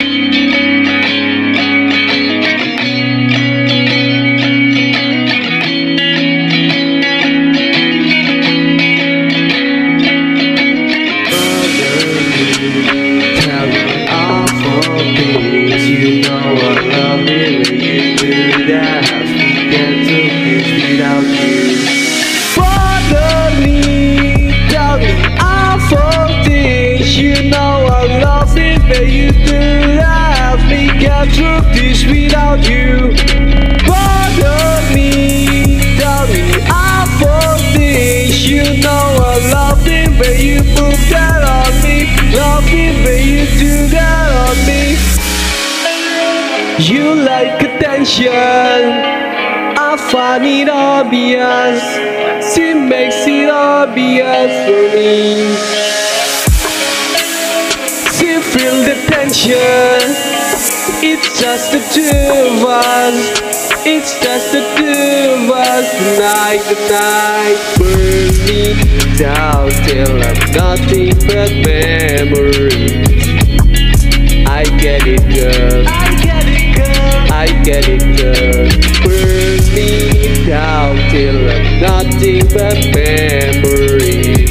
that me get through this without you. Bother me, darling, I for this. You know I love it when you move that on me. Love it when you do that on me. You like attention. I find it obvious. She makes it obvious for me tension It's just the two of us. It's just the two of us. Tonight, the night. Burn me down. Till I'm nothing but memories. I get it girl. I get it girl. I get it girl. Burn me down. Till I'm nothing but memories.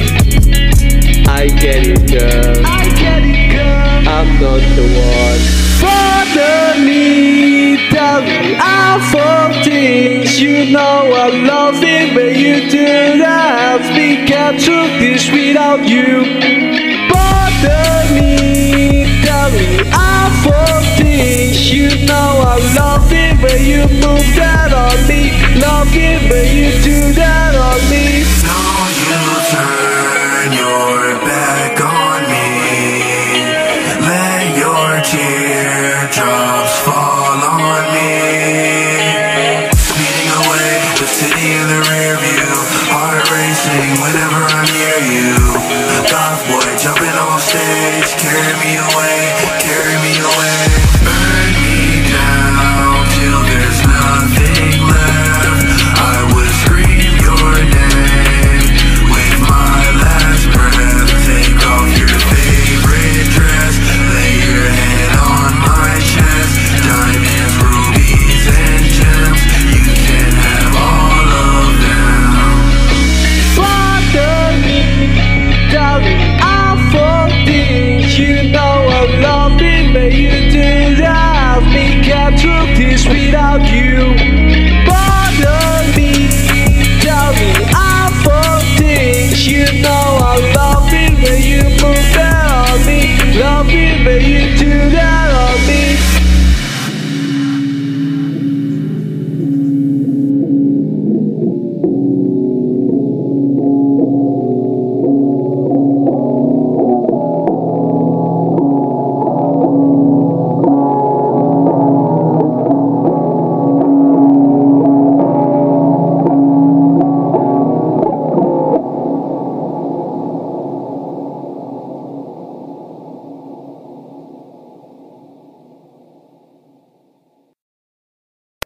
I get it girl. I get it I'm the me, tell me things You know I love it when you do that. We can't this without you me, tell me things You know I love it you move that on me. Love it when you do that teardrops fall on me. Speeding away, the city in the rear view. Heart racing whenever I'm near you. Goth boy jumping off stage Carry me away, carry me away